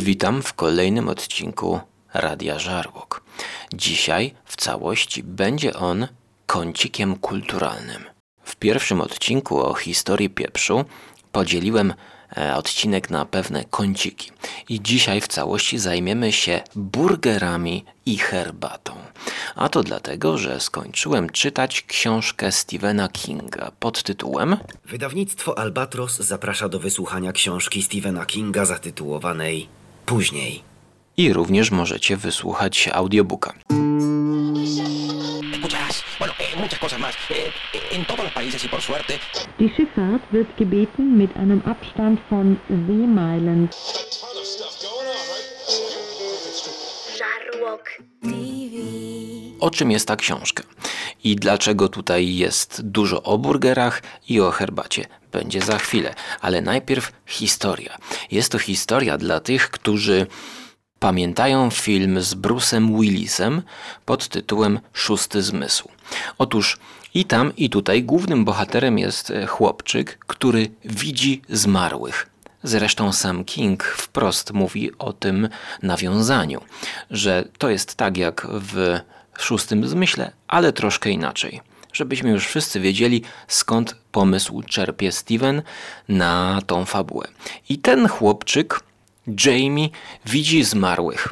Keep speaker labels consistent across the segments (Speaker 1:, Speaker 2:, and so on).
Speaker 1: Witam w kolejnym odcinku Radia Żarłok. Dzisiaj w całości będzie on kącikiem kulturalnym. W pierwszym odcinku o historii pieprzu podzieliłem e, odcinek na pewne kąciki. I dzisiaj w całości zajmiemy się burgerami i herbatą. A to dlatego, że skończyłem czytać książkę Stephena Kinga pod tytułem
Speaker 2: Wydawnictwo Albatros zaprasza do wysłuchania książki Stephena Kinga zatytułowanej Później.
Speaker 1: i również możecie wysłuchać audiobooka.
Speaker 3: Eh. Eh, países y
Speaker 4: Die Schifffahrt wird gebeten, mit einem Abstand von Seemeilen?
Speaker 5: Żarłok TV.
Speaker 1: O czym jest ta książka i dlaczego tutaj jest dużo o burgerach i o herbacie. Będzie za chwilę, ale najpierw historia. Jest to historia dla tych, którzy pamiętają film z Bruceem Willisem pod tytułem Szósty Zmysł. Otóż i tam, i tutaj głównym bohaterem jest e, chłopczyk, który widzi zmarłych. Zresztą sam King wprost mówi o tym nawiązaniu, że to jest tak jak w szóstym zmyśle, ale troszkę inaczej. Żebyśmy już wszyscy wiedzieli, skąd pomysł czerpie Steven na tą fabułę. I ten chłopczyk, Jamie, widzi zmarłych.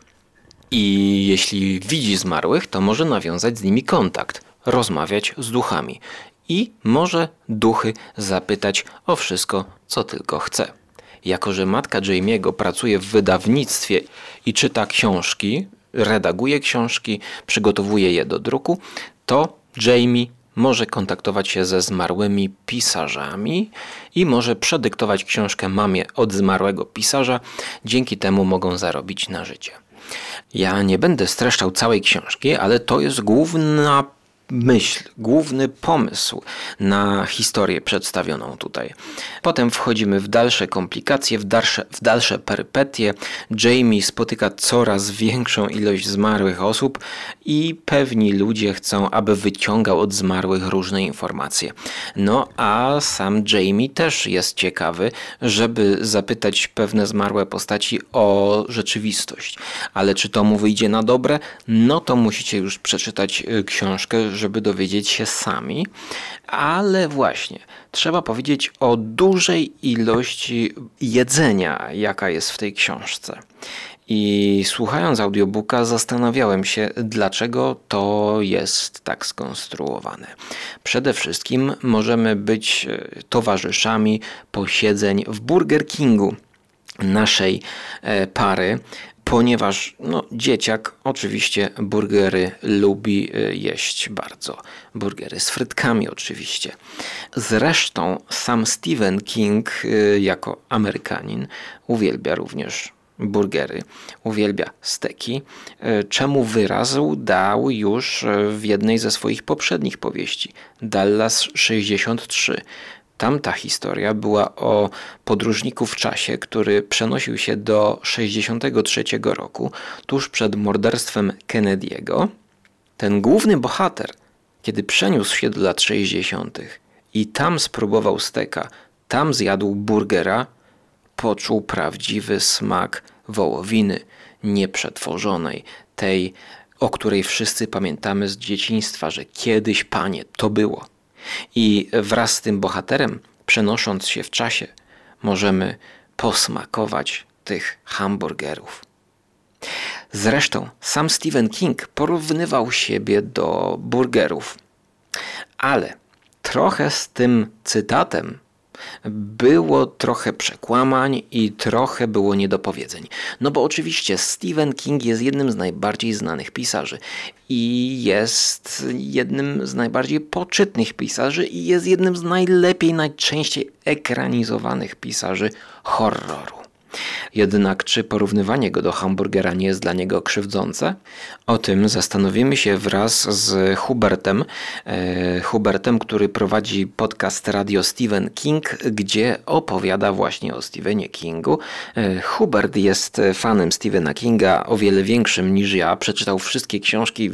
Speaker 1: I jeśli widzi zmarłych, to może nawiązać z nimi kontakt, rozmawiać z duchami i może duchy zapytać o wszystko, co tylko chce. Jako, że matka Jamie'ego pracuje w wydawnictwie i czyta książki, redaguje książki, przygotowuje je do druku, to Jamie może kontaktować się ze zmarłymi pisarzami i może przedyktować książkę mamie od zmarłego pisarza. Dzięki temu mogą zarobić na życie. Ja nie będę streszczał całej książki, ale to jest główna myśl, główny pomysł na historię przedstawioną tutaj. Potem wchodzimy w dalsze komplikacje, w dalsze, w dalsze perypetie. Jamie spotyka coraz większą ilość zmarłych osób i pewni ludzie chcą, aby wyciągał od zmarłych różne informacje. No a sam Jamie też jest ciekawy, żeby zapytać pewne zmarłe postaci o rzeczywistość. Ale czy to mu wyjdzie na dobre? No to musicie już przeczytać y, książkę, żeby dowiedzieć się sami. Ale właśnie, trzeba powiedzieć o dużej ilości jedzenia, jaka jest w tej książce. I słuchając audiobooka, zastanawiałem się, dlaczego to jest tak skonstruowane. Przede wszystkim możemy być e, towarzyszami posiedzeń w Burger Kingu naszej e, pary, ponieważ no, dzieciak oczywiście burgery lubi e, jeść bardzo. Burgery z frytkami oczywiście. Zresztą sam Stephen King e, jako Amerykanin uwielbia również burgery, uwielbia steki, e, czemu wyraz dał już w jednej ze swoich poprzednich powieści, Dallas 63. Tamta historia była o podróżniku w czasie, który przenosił się do 63 roku, tuż przed morderstwem Kennedy'ego. Ten główny bohater, kiedy przeniósł się do lat 60. i tam spróbował steka, tam zjadł burgera, poczuł prawdziwy smak wołowiny nieprzetworzonej, tej, o której wszyscy pamiętamy z dzieciństwa, że kiedyś, panie, to było. I wraz z tym bohaterem, przenosząc się w czasie, możemy posmakować tych hamburgerów. Zresztą sam Stephen King porównywał siebie do burgerów. Ale trochę z tym cytatem było trochę przekłamań i trochę było niedopowiedzeń. No bo oczywiście Stephen King jest jednym z najbardziej znanych pisarzy i jest jednym z najbardziej poczytnych pisarzy i jest jednym z najlepiej, najczęściej ekranizowanych pisarzy horroru. Jednak czy porównywanie go do hamburgera nie jest dla niego krzywdzące? O tym zastanowimy się wraz z Hubertem. E, Hubertem, który prowadzi podcast Radio Stephen King, gdzie opowiada właśnie o Stephenie Kingu. E, Hubert jest fanem Stephena Kinga o wiele większym niż ja. Przeczytał wszystkie książki,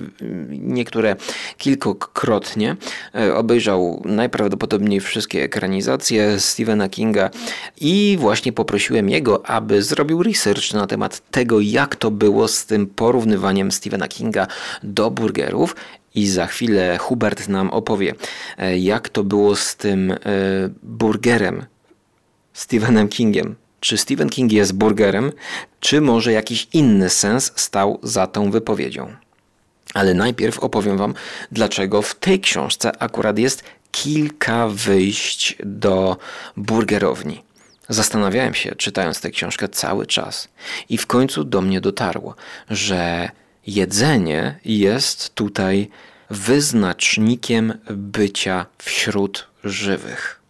Speaker 1: niektóre kilkukrotnie. E, Obejrzał najprawdopodobniej wszystkie ekranizacje Stephena Kinga i właśnie poprosiłem jego, aby zrobił research na temat tego, jak to było z tym porównywaniem Stephena Kinga do burgerów i za chwilę Hubert nam opowie, e, jak to było z tym e, burgerem Stephenem Kingiem. Czy Stephen King jest burgerem, czy może jakiś inny sens stał za tą wypowiedzią? Ale najpierw opowiem Wam, dlaczego w tej książce akurat jest kilka wyjść do burgerowni. Zastanawiałem się, czytając tę książkę cały czas, i w końcu do mnie dotarło, że jedzenie jest tutaj wyznacznikiem bycia wśród żywych.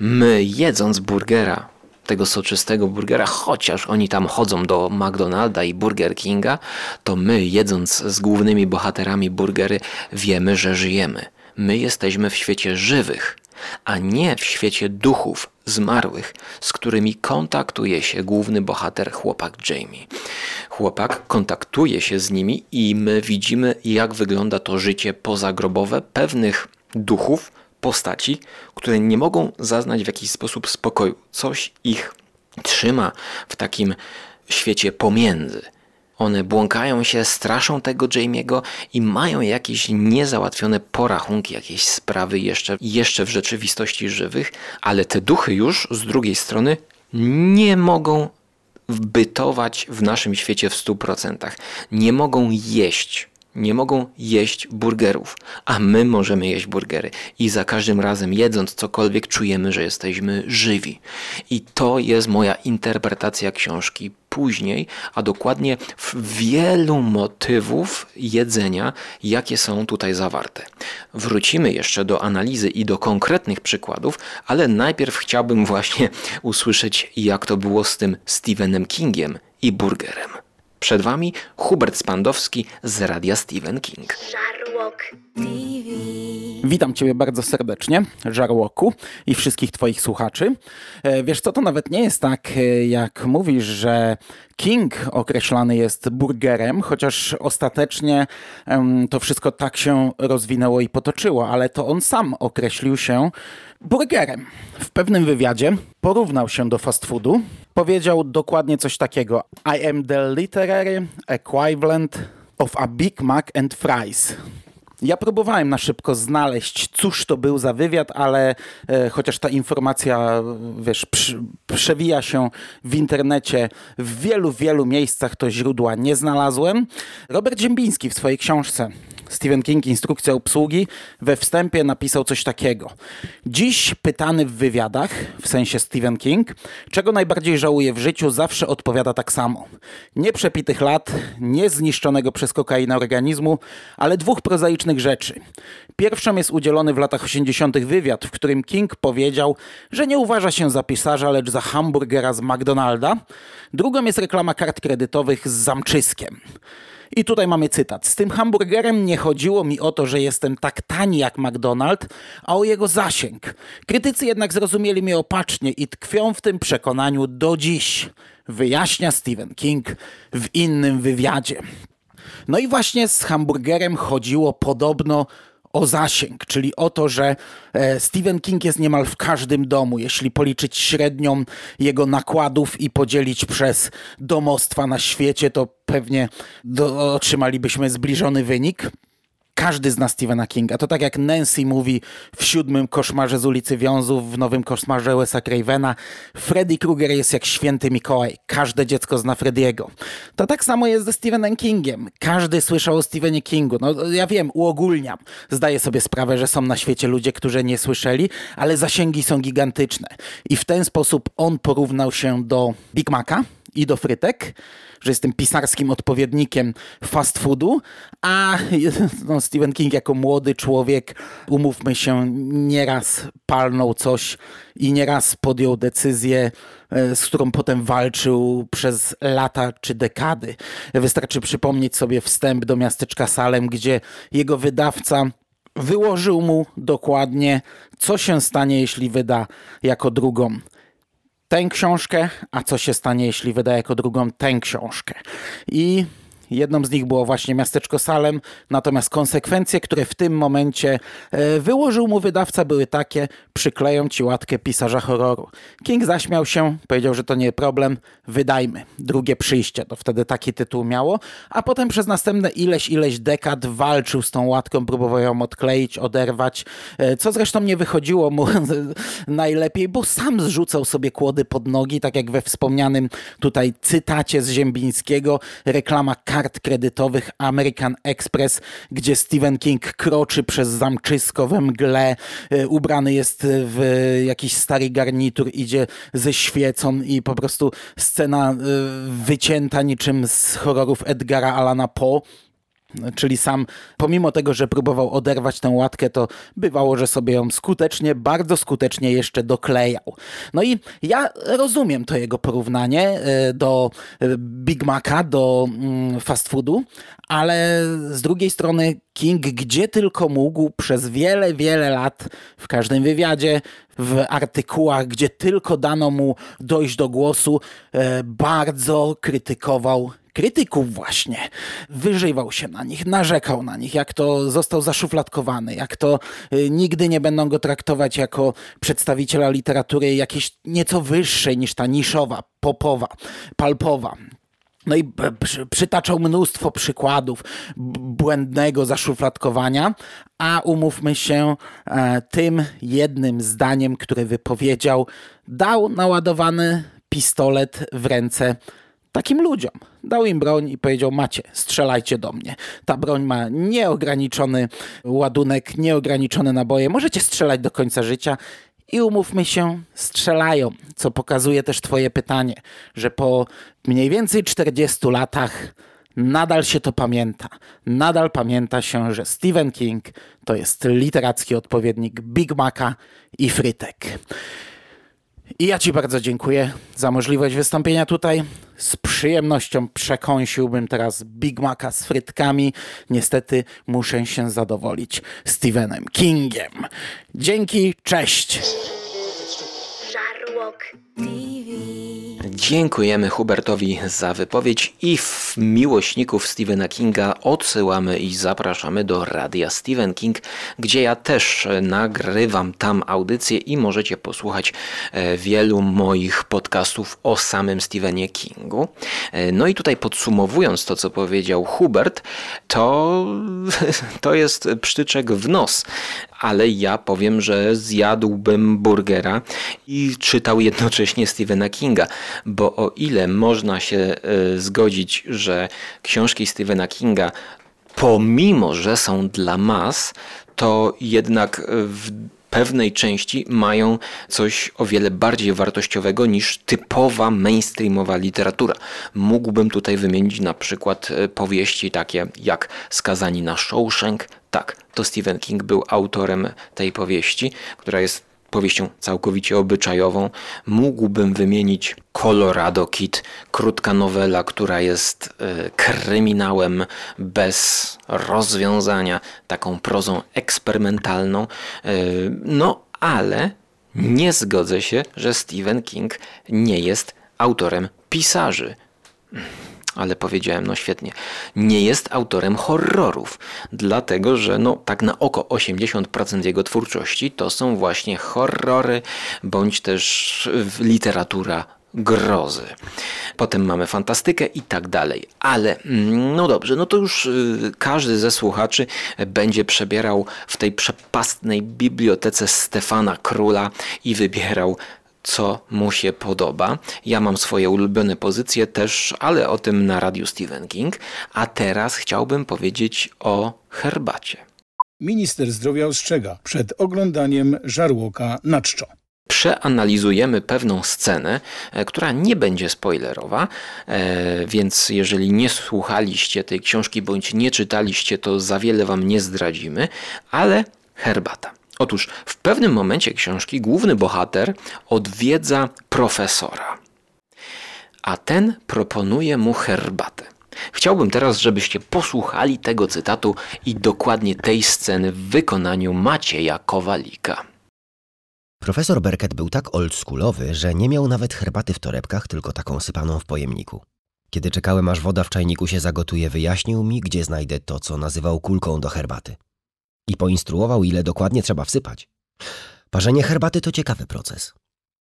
Speaker 1: My jedząc burgera, tego soczystego burgera, chociaż oni tam chodzą do McDonalda i Burger Kinga, to my jedząc z głównymi bohaterami burgery wiemy, że żyjemy. My jesteśmy w świecie żywych, a nie w świecie duchów zmarłych, z którymi kontaktuje się główny bohater, chłopak Jamie. Chłopak kontaktuje się z nimi i my widzimy, jak wygląda to życie pozagrobowe pewnych duchów, postaci, które nie mogą zaznać w jakiś sposób spokoju. Coś ich trzyma w takim świecie pomiędzy. One błąkają się, straszą tego Jamie'ego i mają jakieś niezałatwione porachunki, jakieś sprawy jeszcze, jeszcze w rzeczywistości żywych, ale te duchy już z drugiej strony nie mogą bytować w naszym świecie w 100%. Nie mogą jeść nie mogą jeść burgerów, a my możemy jeść burgery. I za każdym razem jedząc cokolwiek czujemy, że jesteśmy żywi. I to jest moja interpretacja książki później, a dokładnie wielu motywów jedzenia, jakie są tutaj zawarte. Wrócimy jeszcze do analizy i do konkretnych przykładów, ale najpierw chciałbym właśnie usłyszeć, jak to było z tym Stephenem Kingiem i burgerem. Przed Wami Hubert Spandowski z Radia Stephen King.
Speaker 5: Żarłok TV.
Speaker 6: Witam Ciebie bardzo serdecznie, Żarłoku i wszystkich Twoich słuchaczy. E, Wiesz co, to nawet nie jest tak, e, jak mówisz, że King określany jest burgerem, chociaż ostatecznie to wszystko tak się rozwinęło i potoczyło, ale to on sam określił się burgerem. W pewnym wywiadzie porównał się do fast foodu, powiedział dokładnie coś takiego: I am the literary equivalent of a Big Mac and fries. Ja próbowałem na szybko znaleźć, cóż to był za wywiad, ale e, chociaż ta informacja, wiesz, przy, przewija się w internecie w wielu, wielu miejscach, to źródła nie znalazłem. Robert Ziembiński w swojej książce Stephen King Instrukcja obsługi we wstępie napisał coś takiego. Dziś pytany w wywiadach, w sensie Stephen King, czego najbardziej żałuje w życiu, zawsze odpowiada tak samo. Nie przepitych lat, nie zniszczonego przez kokainę organizmu, ale dwóch prozaicznych rzeczy. Pierwszą jest udzielony w latach 80. wywiad, w którym King powiedział, że nie uważa się za pisarza, lecz za hamburgera z McDonalda. Drugą jest reklama kart kredytowych z zamczyskiem. I tutaj mamy cytat. Z tym hamburgerem nie chodziło mi o to, że jestem tak tani jak McDonald, a o jego zasięg. Krytycy jednak zrozumieli mnie opacznie i tkwią w tym przekonaniu do dziś, wyjaśnia Stephen King w innym wywiadzie. No i właśnie z hamburgerem chodziło podobno o zasięg, czyli o to, że e, Stephen King jest niemal w każdym domu. Jeśli policzyć średnią jego nakładów i podzielić przez domostwa na świecie, to pewnie do, otrzymalibyśmy zbliżony wynik. Każdy zna Stephena Kinga. To tak jak Nancy mówi w siódmym koszmarze z ulicy Wiązów, w nowym koszmarze Wes'a Cravena. Freddy Krueger jest jak święty Mikołaj. Każde dziecko zna Frediego. To tak samo jest ze Stephenem Kingiem. Każdy słyszał o Stephenie Kingu. No ja wiem, uogólniam. Zdaję sobie sprawę, że są na świecie ludzie, którzy nie słyszeli, ale zasięgi są gigantyczne. I w ten sposób on porównał się do Big Maca i do frytek, że jestem pisarskim odpowiednikiem fast foodu, a no, Stephen King jako młody człowiek, umówmy się, nieraz palnął coś i nieraz podjął decyzję, e, z którą potem walczył przez lata czy dekady. Wystarczy przypomnieć sobie wstęp do miasteczka Salem, gdzie jego wydawca wyłożył mu dokładnie, co się stanie, jeśli wyda jako drugą tę książkę, a co się stanie, jeśli wyda jako drugą tę książkę. I Jedną z nich było właśnie miasteczko Salem, natomiast konsekwencje, które w tym momencie e, wyłożył mu wydawca, były takie: przykleją ci łatkę pisarza horroru. King zaśmiał się, powiedział, że to nie problem, wydajmy. Drugie przyjście, to wtedy taki tytuł miało, a potem przez następne ileś, ileś dekad walczył z tą łatką, próbował ją odkleić, oderwać, e, co zresztą nie wychodziło mu najlepiej, bo sam zrzucał sobie kłody pod nogi, tak jak we wspomnianym tutaj cytacie z Ziembińskiego, reklama kart kredytowych American Express, gdzie Stephen King kroczy przez zamczysko we mgle, e, ubrany jest w jakiś stary garnitur, idzie ze świecą i po prostu scena e, wycięta niczym z horrorów Edgara Alana Poe. Czyli sam, pomimo tego, że próbował oderwać tę łatkę, to bywało, że sobie ją skutecznie, bardzo skutecznie jeszcze doklejał. No i ja rozumiem to jego porównanie e, do e, Big Maca, do mm, fast foodu, ale z drugiej strony King gdzie tylko mógł przez wiele, wiele lat w każdym wywiadzie, w artykułach, gdzie tylko dano mu dojść do głosu, e, bardzo krytykował krytyków właśnie. Wyżywał się na nich, narzekał na nich, jak to został zaszufladkowany, jak to y, nigdy nie będą go traktować jako przedstawiciela literatury jakiejś nieco wyższej niż ta niszowa, popowa, palpowa. No i przytaczał mnóstwo przykładów błędnego zaszufladkowania, a umówmy się, e, tym jednym zdaniem, które wypowiedział, dał naładowany pistolet w ręce takim ludziom. Dał im broń i powiedział: Macie, strzelajcie do mnie. Ta broń ma nieograniczony ładunek, nieograniczone naboje. Możecie strzelać do końca życia. I umówmy się, strzelają, co pokazuje też Twoje pytanie, że po mniej więcej 40 latach nadal się to pamięta. Nadal pamięta się, że Stephen King to jest literacki odpowiednik Big Maca i frytek. I ja Ci bardzo dziękuję za możliwość wystąpienia tutaj. Z przyjemnością przekąsiłbym teraz Big Maca z frytkami. Niestety muszę się zadowolić Stephenem Kingiem. Dzięki, cześć!
Speaker 5: Żarłok.
Speaker 1: Dziękujemy Hubertowi za wypowiedź i w miłośników Stephena Kinga odsyłamy i zapraszamy do radia Stephen King, gdzie ja też nagrywam tam audycję i możecie posłuchać e, wielu moich podcastów o samym Stephenie Kingu. E, No i tutaj podsumowując to, co powiedział Hubert, to, to jest psztyczek w nos, ale ja powiem, że zjadłbym burgera i czytał jednocześnie Stephena Kinga, bo o ile można się e, zgodzić, że książki Stephena Kinga, pomimo że są dla mas, to jednak w pewnej części mają coś o wiele bardziej wartościowego niż typowa mainstreamowa literatura. Mógłbym tutaj wymienić na przykład e, powieści takie jak Skazani na Shawshank. Tak, to Stephen King był autorem tej powieści, która jest powieścią całkowicie obyczajową. Mógłbym wymienić Colorado Kid, krótka nowela, która jest e, kryminałem bez rozwiązania, taką prozą eksperymentalną. E, No, ale nie zgodzę się, że Stephen King nie jest autorem pisarzy ale powiedziałem, no świetnie, nie jest autorem horrorów, dlatego że no tak na oko 80% jego twórczości to są właśnie horrory, bądź też literatura grozy. Potem mamy fantastykę i tak dalej. Ale mm, no dobrze, no to już y, każdy ze słuchaczy będzie przebierał w tej przepastnej bibliotece Stefana Króla i wybierał co mu się podoba. Ja mam swoje ulubione pozycje też, ale o tym na radiu Stephen King. A teraz chciałbym powiedzieć o herbacie.
Speaker 7: Minister zdrowia ostrzega przed oglądaniem żarłoka na czczo.
Speaker 1: Przeanalizujemy pewną scenę, e, która nie będzie spoilerowa, e, więc jeżeli nie słuchaliście tej książki bądź nie czytaliście, to za wiele wam nie zdradzimy, ale herbata. Otóż w pewnym momencie książki główny bohater odwiedza profesora, a ten proponuje mu herbatę. Chciałbym teraz, żebyście posłuchali tego cytatu i dokładnie tej sceny w wykonaniu Macieja Kowalika.
Speaker 8: Profesor Berket był tak oldschoolowy, że nie miał nawet herbaty w torebkach, tylko taką sypaną w pojemniku. Kiedy czekałem, aż woda w czajniku się zagotuje, wyjaśnił mi, gdzie znajdę to, co nazywał kulką do herbaty. I poinstruował, ile dokładnie trzeba wsypać. Parzenie herbaty to ciekawy proces.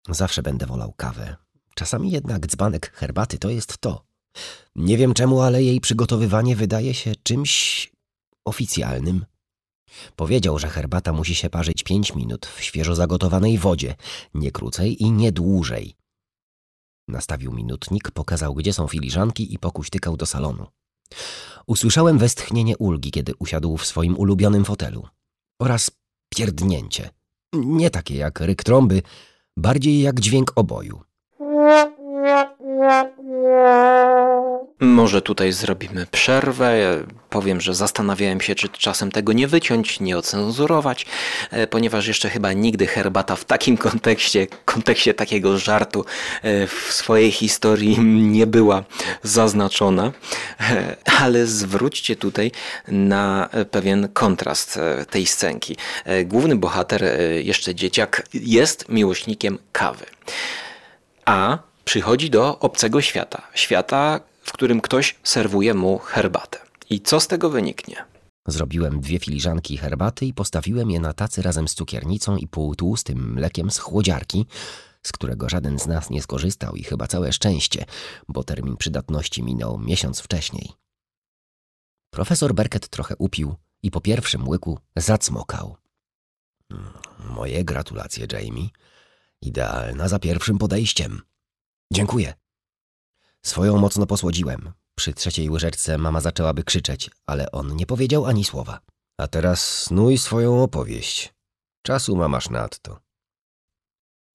Speaker 8: Zawsze będę wolał kawę. Czasami jednak dzbanek herbaty to jest to. Nie wiem czemu, ale jej przygotowywanie wydaje się czymś oficjalnym. Powiedział, że herbata musi się parzyć 5 minut w świeżo zagotowanej wodzie, nie krócej i nie dłużej. Nastawił minutnik, pokazał, gdzie są filiżanki i pokuśtykał do salonu. Usłyszałem westchnienie ulgi, kiedy usiadł w swoim ulubionym fotelu. Oraz pierdnięcie. Nie takie jak ryk trąby, bardziej jak dźwięk oboju.
Speaker 1: Może tutaj zrobimy przerwę. Powiem, że zastanawiałem się, czy czasem tego nie wyciąć, nie ocenzurować, e, ponieważ jeszcze chyba nigdy herbata w takim kontekście, kontekście takiego żartu e, w swojej historii nie była zaznaczona. E, Ale zwróćcie tutaj na pewien kontrast tej scenki. Główny bohater, jeszcze dzieciak, jest miłośnikiem kawy. A przychodzi do obcego świata. Świata, w którym ktoś serwuje mu herbatę. I co z tego wyniknie?
Speaker 8: Zrobiłem dwie filiżanki herbaty i postawiłem je na tacy razem z cukiernicą i półtłustym mlekiem z chłodziarki, z którego żaden z nas nie skorzystał i chyba całe szczęście, bo termin przydatności minął miesiąc wcześniej. Profesor Berket trochę upił i po pierwszym łyku zacmokał. "Mm, Moje gratulacje, Jamie. Idealna za pierwszym podejściem. Dziękuję. Swoją mocno posłodziłem. Przy trzeciej łyżeczce mama zaczęłaby krzyczeć, ale on nie powiedział ani słowa. A teraz snuj swoją opowieść. Czasu mamasz nadto.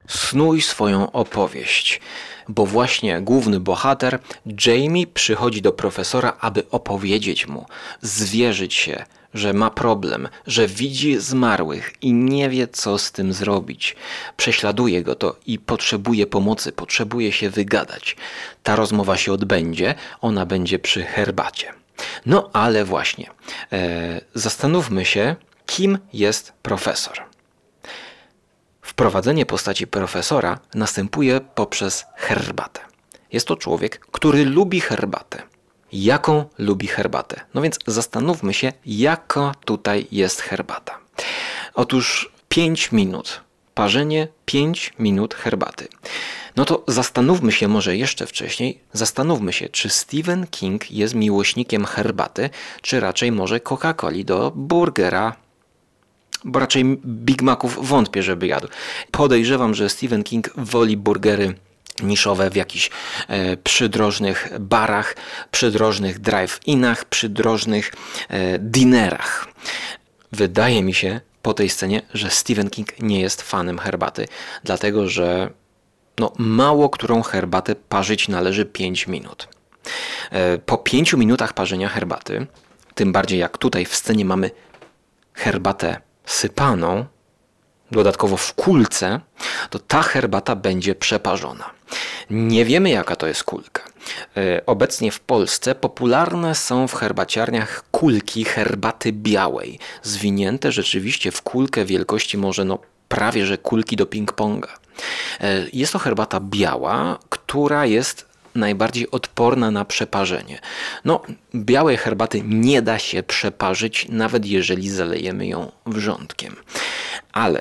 Speaker 1: Snuj swoją opowieść, bo właśnie główny bohater, Jamie, przychodzi do profesora, aby opowiedzieć mu, zwierzyć się, że ma problem, że widzi zmarłych i nie wie, co z tym zrobić. Prześladuje go to i potrzebuje pomocy, potrzebuje się wygadać. Ta rozmowa się odbędzie, ona będzie przy herbacie. No ale właśnie, e, zastanówmy się, kim jest profesor. Wprowadzenie postaci profesora następuje poprzez herbatę. Jest to człowiek, który lubi herbatę. Jaką lubi herbatę? No więc zastanówmy się, jaka tutaj jest herbata. Otóż 5 minut. Parzenie 5 minut herbaty. No to zastanówmy się może jeszcze wcześniej, zastanówmy się, czy Stephen King jest miłośnikiem herbaty, czy raczej może Coca-Coli do burgera, bo raczej Big Maców wątpię, żeby jadł. Podejrzewam, że Stephen King woli burgery niszowe w jakichś e, przydrożnych barach, przydrożnych drive-inach, przydrożnych e, dinerach. Wydaje mi się po tej scenie, że Stephen King nie jest fanem herbaty, dlatego że no, mało którą herbatę parzyć należy 5 minut. E, po 5 minutach parzenia herbaty, tym bardziej jak tutaj w scenie mamy herbatę sypaną, dodatkowo w kulce, to ta herbata będzie przeparzona. Nie wiemy, jaka to jest kulka. E, Obecnie w Polsce popularne są w herbaciarniach kulki herbaty białej, zwinięte rzeczywiście w kulkę wielkości może no prawie że kulki do ping-ponga. E, Jest to herbata biała, która jest najbardziej odporna na przeparzenie. No, białej herbaty nie da się przeparzyć, nawet jeżeli zalejemy ją wrzątkiem. Ale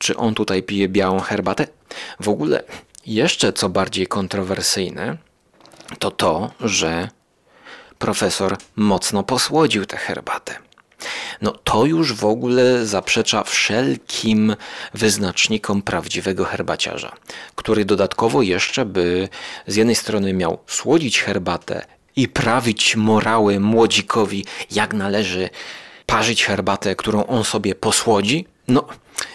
Speaker 1: czy on tutaj pije białą herbatę? W ogóle jeszcze co bardziej kontrowersyjne, to to, że profesor mocno posłodził tę herbatę. No to już w ogóle zaprzecza wszelkim wyznacznikom prawdziwego herbaciarza, który dodatkowo jeszcze by z jednej strony miał słodzić herbatę i prawić morały młodzikowi, jak należy parzyć herbatę, którą on sobie posłodzi. No,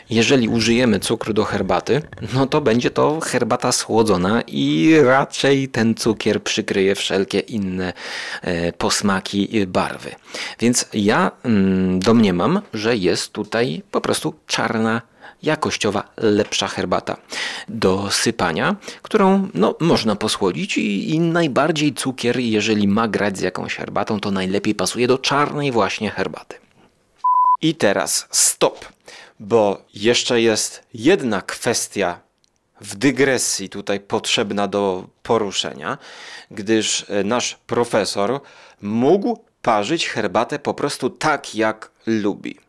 Speaker 1: jeżeli użyjemy cukru do herbaty, no to będzie to herbata słodzona i raczej ten cukier przykryje wszelkie inne e, posmaki i barwy. Więc ja mm, domniemam, że jest tutaj po prostu czarna jakościowa, lepsza herbata do sypania, którą no, można posłodzić i, i najbardziej cukier, jeżeli ma grać z jakąś herbatą, to najlepiej pasuje do czarnej właśnie herbaty. I teraz stop, bo jeszcze jest jedna kwestia w dygresji tutaj potrzebna do poruszenia, gdyż e, nasz profesor mógł parzyć herbatę po prostu tak, jak lubi.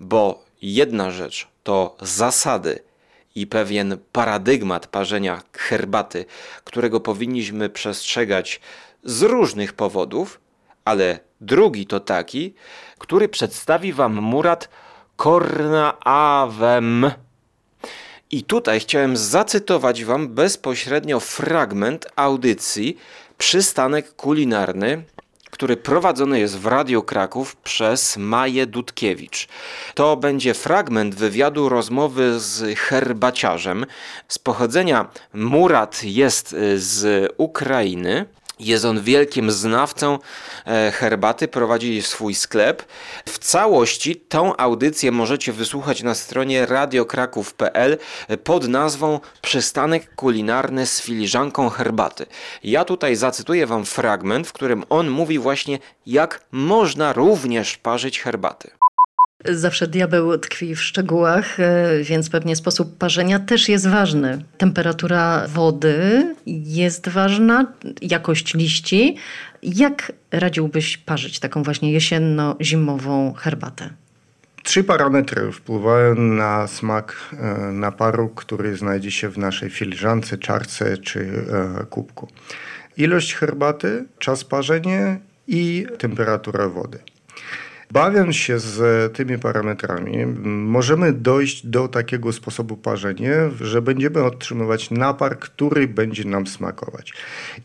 Speaker 1: Bo jedna rzecz to zasady i pewien paradygmat parzenia herbaty, którego powinniśmy przestrzegać z różnych powodów, ale drugi to taki, który przedstawi Wam Murat Kornaawem. I tutaj chciałem zacytować Wam bezpośrednio fragment audycji Przystanek kulinarny, który prowadzony jest w Radio Kraków przez Maję Dudkiewicz. To będzie fragment wywiadu rozmowy z herbaciarzem. Z pochodzenia Murat jest y, z Ukrainy. Jest on wielkim znawcą e, herbaty, prowadzi swój sklep. W całości tą audycję możecie wysłuchać na stronie radiokraków.pl pod nazwą Przystanek kulinarny z filiżanką herbaty. Ja tutaj zacytuję wam fragment, w którym on mówi właśnie jak można również parzyć herbaty.
Speaker 9: Zawsze diabeł tkwi w szczegółach, e, więc pewnie sposób parzenia też jest ważny. Temperatura wody jest ważna, jakość liści. Jak radziłbyś parzyć taką właśnie jesienno-zimową herbatę?
Speaker 10: Trzy parametry wpływają na smak e, naparu, który znajdzie się w naszej filiżance, czarce czy e, kubku. Ilość herbaty, czas parzenia i temperatura wody. Bawiąc się z tymi parametrami, możemy dojść do takiego sposobu parzenia, że będziemy otrzymywać napar, który będzie nam smakować.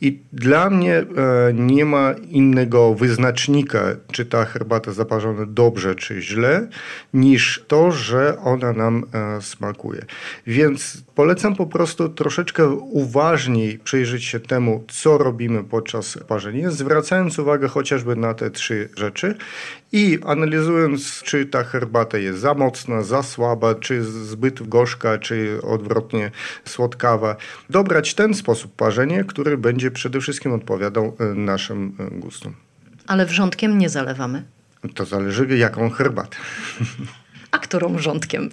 Speaker 10: I dla mnie e, nie ma innego wyznacznika, czy ta herbata zaparzona dobrze, czy źle, niż to, że ona nam e, smakuje. Więc polecam po prostu troszeczkę uważniej przyjrzeć się temu, co robimy podczas parzenia, zwracając uwagę chociażby na te trzy rzeczy i analizując, czy ta herbata jest za mocna, za słaba, czy zbyt gorzka, czy odwrotnie słodkawa, dobrać ten sposób parzenia, który będzie przede wszystkim odpowiadał e, naszym e, gustom.
Speaker 9: Ale wrzątkiem nie zalewamy.
Speaker 10: To zależy, jaką herbatę.
Speaker 9: A którą wrzątkiem?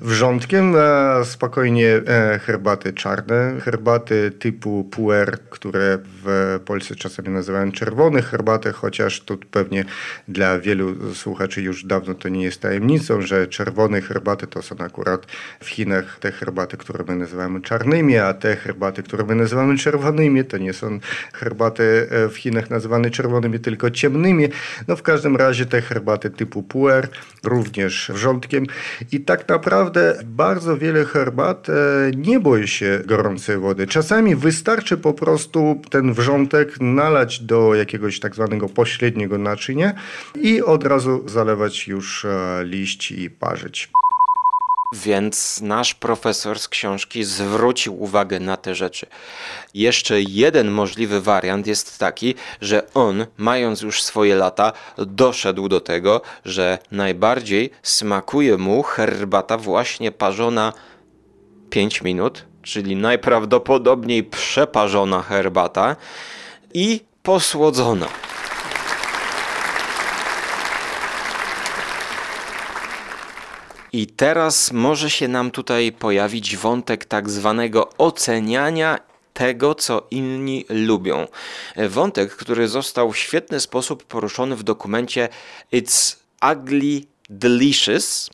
Speaker 10: Wrzątkiem e, spokojnie e, herbaty czarne, herbaty typu puer, które w Polsce czasami nazywają czerwone herbaty, chociaż tu pewnie dla wielu słuchaczy już dawno to nie jest tajemnicą, że czerwone herbaty to są akurat w Chinach te herbaty, które my nazywamy czarnymi, a te herbaty, które my nazywamy czerwonymi, to nie są herbaty e, w Chinach nazywane czerwonymi, tylko ciemnymi. No w każdym razie te herbaty typu puer, również wrzątkiem i tak naprawdę bardzo wiele herbat e, nie boi się gorącej wody. Czasami wystarczy po prostu ten wrzątek nalać do jakiegoś tak zwanego pośredniego naczynia i od razu zalewać już e, liść i parzyć.
Speaker 1: Więc nasz profesor z książki zwrócił uwagę na te rzeczy. Jeszcze jeden możliwy wariant jest taki, że on, mając już swoje lata, doszedł do tego, że najbardziej smakuje mu herbata właśnie parzona 5 minut, czyli najprawdopodobniej przeparzona herbata i posłodzona. I teraz może się nam tutaj pojawić wątek tak zwanego oceniania tego, co inni lubią. Wątek, który został w świetny sposób poruszony w dokumencie It's Ugly Delicious.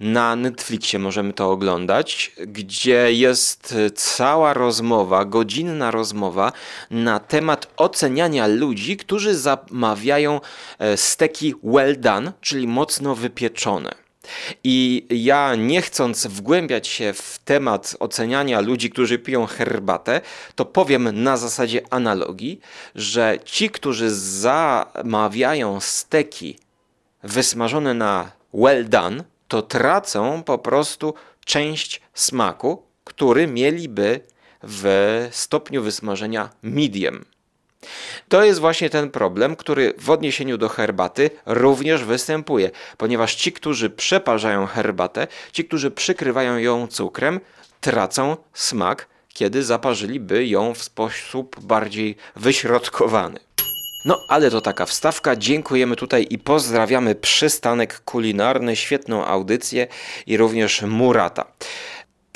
Speaker 1: Na Netflixie możemy to oglądać, gdzie jest cała rozmowa, godzinna rozmowa na temat oceniania ludzi, którzy zamawiają e, steki well done, czyli mocno wypieczone. I ja nie chcąc wgłębiać się w temat oceniania ludzi, którzy piją herbatę, to powiem na zasadzie analogii, że ci, którzy zamawiają steki wysmażone na well done, to tracą po prostu część smaku, który mieliby w stopniu wysmażenia medium. To jest właśnie ten problem, który w odniesieniu do herbaty również występuje, ponieważ ci, którzy przeparzają herbatę, ci, którzy przykrywają ją cukrem, tracą smak, kiedy zaparzyliby ją w sposób bardziej wyśrodkowany. No, ale to taka wstawka. Dziękujemy tutaj i pozdrawiamy przystanek kulinarny, świetną audycję i również Murata.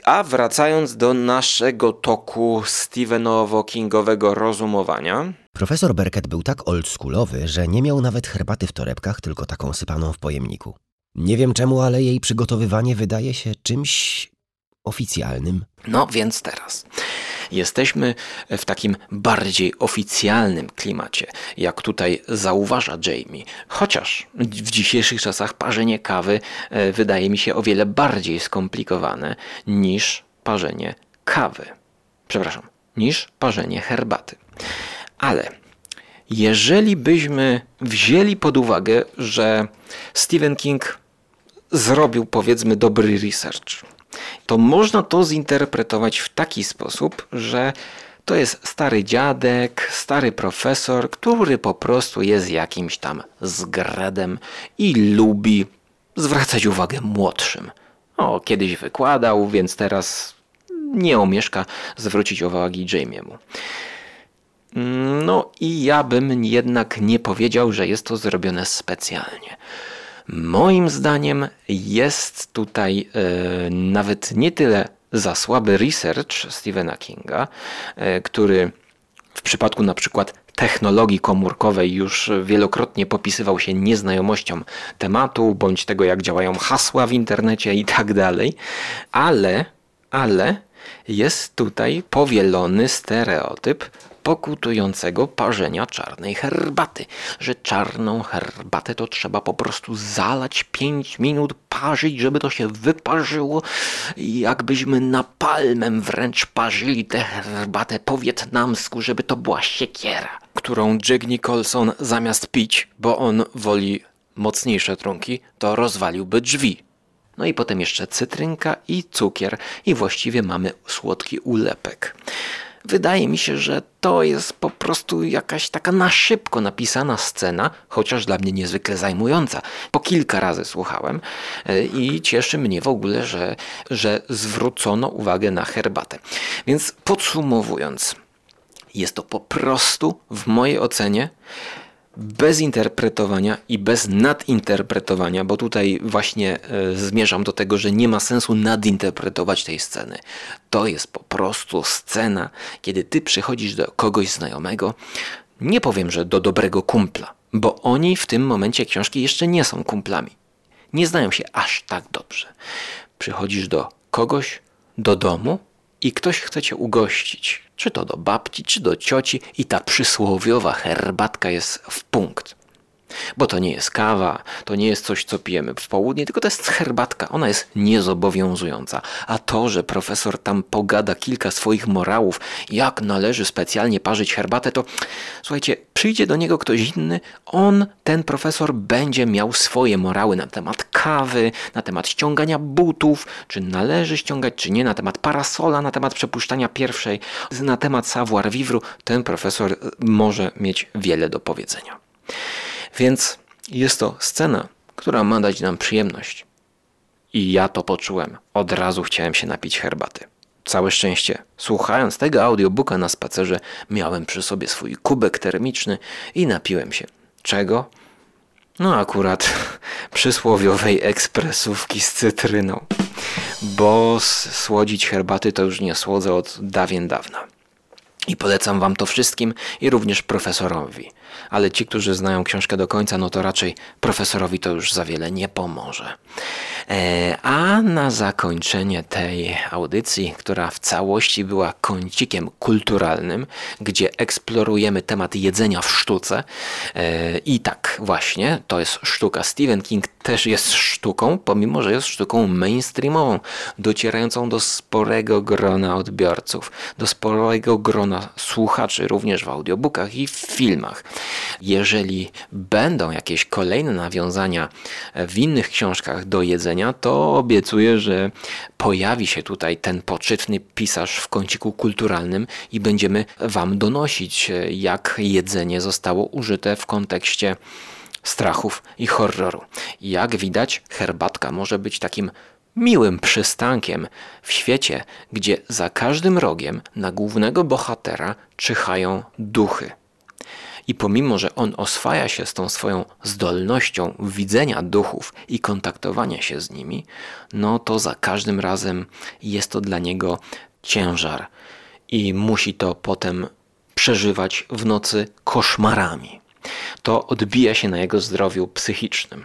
Speaker 1: A wracając do naszego toku Stephenowo-Kingowego rozumowania,
Speaker 8: Profesor Berket był tak oldschoolowy, że nie miał nawet herbaty w torebkach, tylko taką sypaną w pojemniku. Nie wiem czemu, ale jej przygotowywanie wydaje się czymś oficjalnym.
Speaker 1: No więc teraz jesteśmy w takim bardziej oficjalnym klimacie, jak tutaj zauważa Jamie. Chociaż w dzisiejszych czasach parzenie kawy e, wydaje mi się o wiele bardziej skomplikowane niż parzenie kawy. Przepraszam, niż parzenie herbaty. Ale jeżeli byśmy wzięli pod uwagę, że Stephen King zrobił powiedzmy dobry research, to można to zinterpretować w taki sposób, że to jest stary dziadek, stary profesor, który po prostu jest jakimś tam zgredem i lubi zwracać uwagę młodszym. O, kiedyś wykładał, więc teraz nie omieszka zwrócić uwagi Jamiemu. No i ja bym jednak nie powiedział, że jest to zrobione specjalnie. Moim zdaniem jest tutaj e, nawet nie tyle za słaby research Stephena Kinga, e, który w przypadku na przykład technologii komórkowej już wielokrotnie popisywał się nieznajomością tematu, bądź tego, jak działają hasła w internecie i tak dalej, ale, ale jest tutaj powielony stereotyp pokutującego parzenia czarnej herbaty, że czarną herbatę to trzeba po prostu zalać 5 minut, parzyć, żeby to się wyparzyło jakbyśmy napalmem wręcz parzyli tę herbatę po wietnamsku, żeby to była siekiera, którą Jack Nicholson zamiast pić, bo on woli mocniejsze trunki, to rozwaliłby drzwi. No i potem jeszcze cytrynka i cukier i właściwie mamy słodki ulepek. Wydaje mi się, że to jest po prostu jakaś taka na szybko napisana scena, chociaż dla mnie niezwykle zajmująca. Po kilka razy słuchałem e, i cieszy mnie w ogóle, że, że zwrócono uwagę na herbatę. Więc podsumowując, jest to po prostu w mojej ocenie bez interpretowania i bez nadinterpretowania, bo tutaj właśnie e, zmierzam do tego, że nie ma sensu nadinterpretować tej sceny. To jest po prostu scena, kiedy ty przychodzisz do kogoś znajomego, nie powiem, że do dobrego kumpla, bo oni w tym momencie książki jeszcze nie są kumplami. Nie znają się aż tak dobrze. Przychodzisz do kogoś, do domu i ktoś chce cię ugościć, czy to do babci, czy do cioci, i ta przysłowiowa herbatka jest w punkt. Bo to nie jest kawa, to nie jest coś, co pijemy w południe, tylko to jest herbatka. Ona jest niezobowiązująca. A to, że profesor tam pogada kilka swoich morałów, jak należy specjalnie parzyć herbatę, to słuchajcie, przyjdzie do niego ktoś inny, on, ten profesor, będzie miał swoje morały na temat kawy, na temat ściągania butów, czy należy ściągać, czy nie, na temat parasola, na temat przepuszczania pierwszej, na temat savoir vivre. Ten profesor może mieć wiele do powiedzenia. Więc jest to scena, która ma dać nam przyjemność. I ja to poczułem. Od razu chciałem się napić herbaty. Całe szczęście, słuchając tego audiobooka na spacerze, miałem przy sobie swój kubek termiczny i napiłem się. Czego? No akurat przysłowiowej ekspresówki z cytryną. Bo słodzić herbaty to już nie słodzę od dawien dawna. I polecam wam to wszystkim i również profesorowi ale ci, którzy znają książkę do końca, no to raczej profesorowi to już za wiele nie pomoże. E, a na zakończenie tej audycji, która w całości była kącikiem kulturalnym, gdzie eksplorujemy temat jedzenia w sztuce, e, i tak właśnie, to jest sztuka. Stephen King też jest sztuką, pomimo że jest sztuką mainstreamową, docierającą do sporego grona odbiorców, do sporego grona słuchaczy, również w audiobookach i w filmach. Jeżeli będą jakieś kolejne nawiązania w innych książkach do jedzenia, to obiecuję, że pojawi się tutaj ten poczytny pisarz w kąciku kulturalnym i będziemy Wam donosić, jak jedzenie zostało użyte w kontekście strachów i horroru. Jak widać, herbatka może być takim miłym przystankiem w świecie, gdzie za każdym rogiem na głównego bohatera czyhają duchy. I pomimo, że on oswaja się z tą swoją zdolnością widzenia duchów i kontaktowania się z nimi, no to za każdym razem jest to dla niego ciężar i musi to potem przeżywać w nocy koszmarami. To odbija się na jego zdrowiu psychicznym.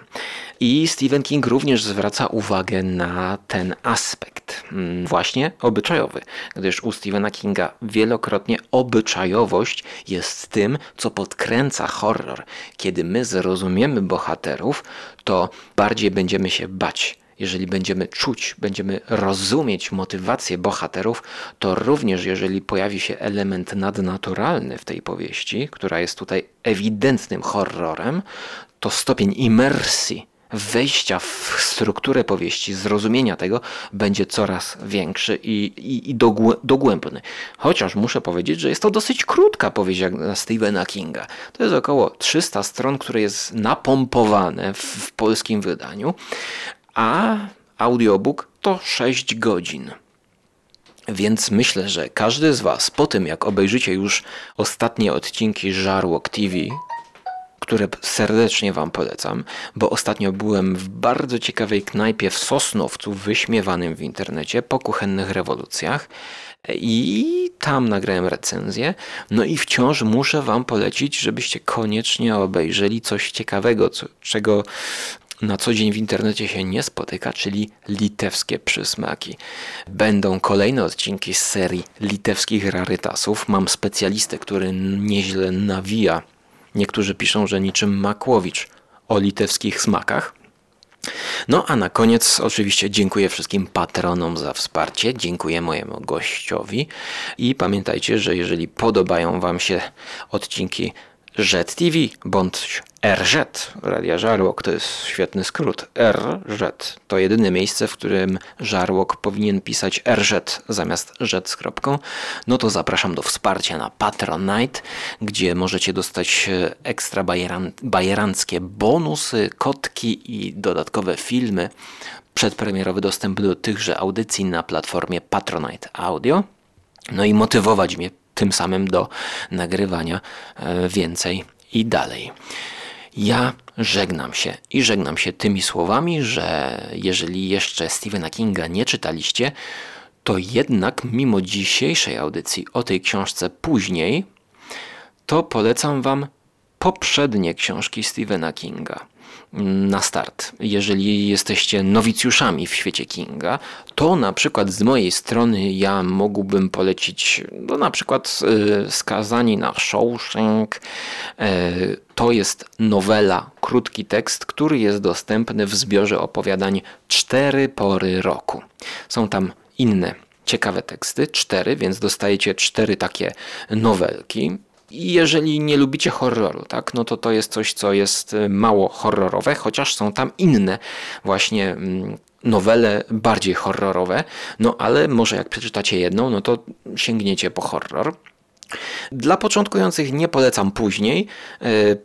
Speaker 1: I Stephen King również zwraca uwagę na ten aspekt, mm, właśnie obyczajowy, gdyż u Stephena Kinga wielokrotnie obyczajowość jest tym, co podkręca horror. Kiedy my zrozumiemy bohaterów, to bardziej będziemy się bać jeżeli będziemy czuć, będziemy rozumieć motywację bohaterów, to również jeżeli pojawi się element nadnaturalny w tej powieści, która jest tutaj ewidentnym horrorem, to stopień imersji wejścia w strukturę powieści, zrozumienia tego będzie coraz większy i, i, i dogłębny. Chociaż muszę powiedzieć, że jest to dosyć krótka powieść jak na Stephena Kinga. To jest około 300 stron, które jest napompowane w, w polskim wydaniu, a audiobook to 6 godzin. Więc myślę, że każdy z Was po tym, jak obejrzycie już ostatnie odcinki Żarłok TV, które serdecznie Wam polecam, bo ostatnio byłem w bardzo ciekawej knajpie w Sosnowcu, wyśmiewanym w internecie, po kuchennych rewolucjach. I tam nagrałem recenzję. No i wciąż muszę Wam polecić, żebyście koniecznie obejrzeli coś ciekawego, co, czego na co dzień w internecie się nie spotyka, czyli litewskie przysmaki. Będą kolejne odcinki z serii litewskich rarytasów. Mam specjalistę, który nieźle nawija. Niektórzy piszą, że niczym Makłowicz o litewskich smakach. No a na koniec oczywiście dziękuję wszystkim patronom za wsparcie, dziękuję mojemu gościowi i pamiętajcie, że jeżeli podobają Wam się odcinki Jet TV bądź RZ, Radia Żarłok, to jest świetny skrót. RZ to jedyne miejsce, w którym Żarłok powinien pisać RZ zamiast Z z kropką. No to zapraszam do wsparcia na Patronite, gdzie możecie dostać ekstra bajeran, bajeranckie bonusy, kotki i dodatkowe filmy. Przedpremierowy dostęp do tychże audycji na platformie Patronite Audio. No i motywować mnie tym samym do nagrywania e, więcej i dalej. Ja żegnam się i żegnam się tymi słowami, że jeżeli jeszcze Stephena Kinga nie czytaliście, to jednak mimo dzisiejszej audycji o tej książce później, to polecam Wam poprzednie książki Stephena Kinga na start. Jeżeli jesteście nowicjuszami w świecie Kinga, to na przykład z mojej strony ja mógłbym polecić no na przykład y, Skazani na Shawshank. Y, to jest nowela, krótki tekst, który jest dostępny w zbiorze opowiadań Cztery pory roku. Są tam inne ciekawe teksty, cztery, więc dostajecie cztery takie nowelki. I jeżeli nie lubicie horroru, tak, no to to jest coś, co jest y, mało horrorowe, chociaż są tam inne właśnie mm, nowele bardziej horrorowe, no ale może jak przeczytacie jedną, no to sięgniecie po horror. Dla początkujących nie polecam później. Y,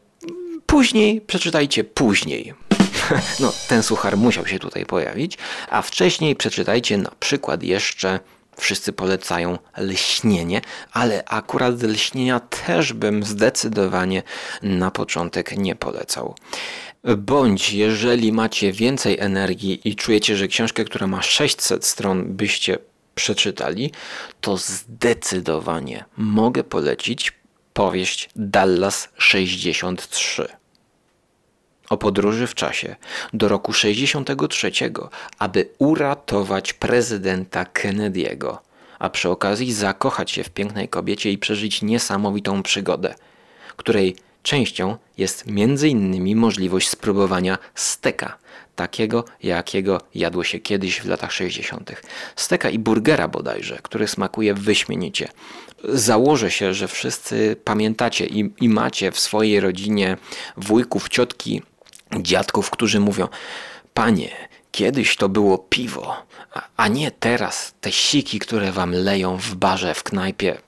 Speaker 1: później przeczytajcie później. No, ten suchar musiał się tutaj pojawić, a wcześniej przeczytajcie na przykład jeszcze Wszyscy polecają lśnienie, ale akurat lśnienia też bym zdecydowanie na początek nie polecał. Bądź jeżeli macie więcej energii i czujecie, że książkę, która ma 600 stron, byście przeczytali, to zdecydowanie mogę polecić powieść Dallas 63 o podróży w czasie do roku 63, aby uratować prezydenta Kennedy'ego, a przy okazji zakochać się w pięknej kobiecie i przeżyć niesamowitą przygodę, której częścią jest m.in. możliwość spróbowania steka, takiego jakiego jadło się kiedyś w latach 60. Steka i burgera bodajże, który smakuje wyśmienicie. Założę się, że wszyscy pamiętacie i, i macie w swojej rodzinie wujków, ciotki, dziadków, którzy mówią: Panie, kiedyś to było piwo, a nie teraz te siki, które wam leją w barze, w knajpie.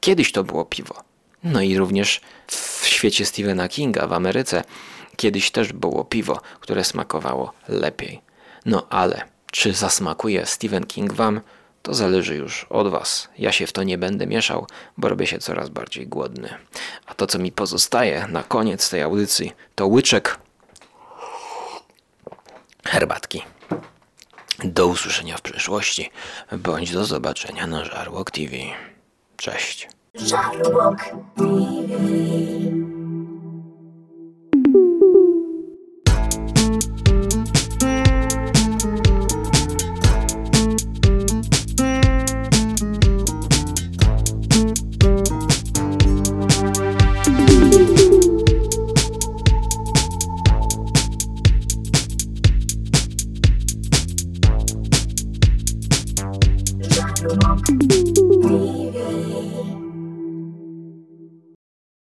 Speaker 1: Kiedyś to było piwo. No i również w świecie Stephena Kinga w Ameryce kiedyś też było piwo, które smakowało lepiej. No ale czy zasmakuje Stephen King wam? To zależy już od Was. Ja się w to nie będę mieszał, bo robię się coraz bardziej głodny. A to, co mi pozostaje na koniec tej audycji, to łyczek herbatki. Do usłyszenia w przyszłości, bądź do zobaczenia na Żarłok TV. Cześć.
Speaker 5: Żarłok TV.